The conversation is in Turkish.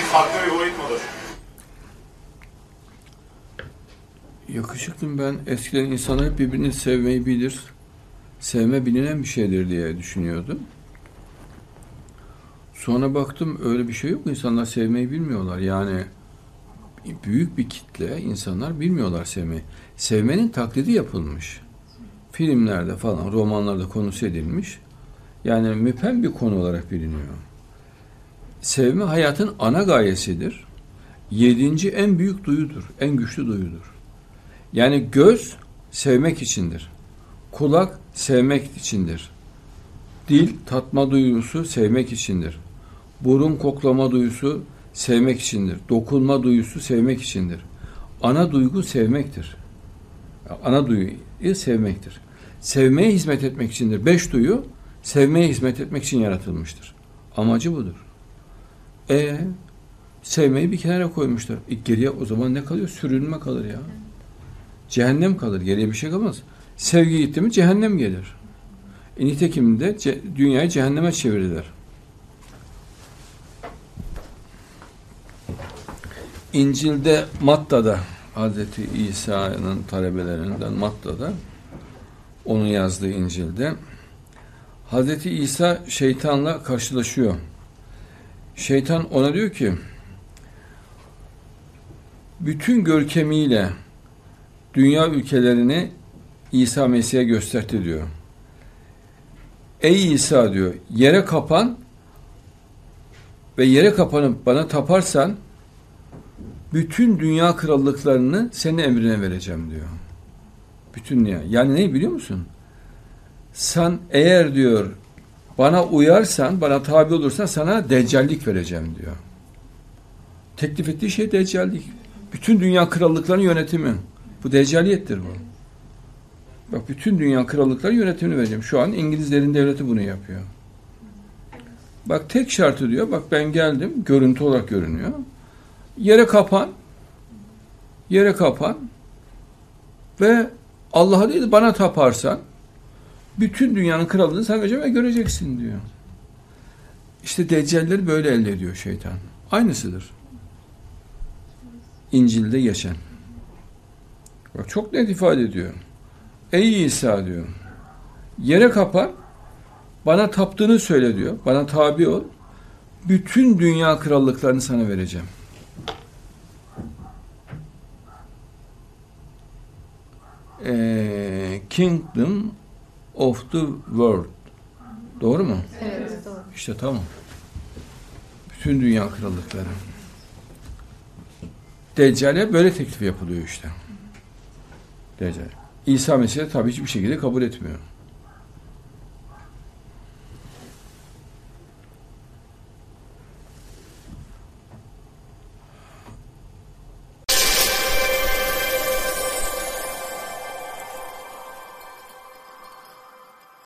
Sevmek farklı bir boyut mudur? Yakışıklım ben eskiden insanlar birbirini sevmeyi bilir. Sevme bilinen bir şeydir diye düşünüyordum. Sonra baktım öyle bir şey yok. İnsanlar sevmeyi bilmiyorlar. Yani büyük bir kitle insanlar bilmiyorlar sevmeyi. Sevmenin taklidi yapılmış. Filmlerde falan, romanlarda konusu edilmiş. Yani müphem bir konu olarak biliniyor. Sevme hayatın ana gayesidir. Yedinci en büyük duyudur, en güçlü duyudur. Yani göz sevmek içindir. Kulak sevmek içindir. Dil tatma duyusu sevmek içindir. Burun koklama duyusu sevmek içindir. Dokunma duyusu sevmek içindir. Ana duygu sevmektir. Ana duyuyu sevmektir. Sevmeye hizmet etmek içindir. Beş duyu sevmeye hizmet etmek için yaratılmıştır. Amacı budur. E sevmeyi bir kenara koymuşlar. E, geriye o zaman ne kalıyor? Sürünme kalır ya. Cehennem kalır. Geriye bir şey kalmaz. Sevgi gitti mi cehennem gelir. E, nitekim de ce, dünyayı cehenneme çevirdiler. İncil'de Matta'da Hazreti İsa'nın talebelerinden Matta'da onun yazdığı İncil'de Hazreti İsa şeytanla karşılaşıyor. Şeytan ona diyor ki bütün görkemiyle dünya ülkelerini İsa Mesih'e gösterdi diyor. Ey İsa diyor yere kapan ve yere kapanıp bana taparsan bütün dünya krallıklarını senin emrine vereceğim diyor. Bütün dünya. Yani ne biliyor musun? Sen eğer diyor bana uyarsan, bana tabi olursan sana deccallik vereceğim diyor. Teklif ettiği şey deccallik. Bütün dünya krallıklarının yönetimi. Bu deccaliyettir bu. Bak bütün dünya krallıkları yönetimini vereceğim. Şu an İngilizlerin devleti bunu yapıyor. Bak tek şartı diyor. Bak ben geldim. Görüntü olarak görünüyor. Yere kapan. Yere kapan. Ve Allah'a değil bana taparsan bütün dünyanın krallığını sen ve göreceksin diyor. İşte deccalleri böyle elde ediyor şeytan. Aynısıdır. İncil'de geçen. Bak çok net ifade ediyor. Ey İsa diyor. Yere kapan, bana taptığını söyle diyor. Bana tabi ol. Bütün dünya krallıklarını sana vereceğim. Ee, kingdom of the world. Doğru mu? Evet, doğru. İşte tamam. Bütün dünya krallıkları. Deccal'e böyle teklif yapılıyor işte. Deccal. İsa Mesih tabii hiçbir şekilde kabul etmiyor.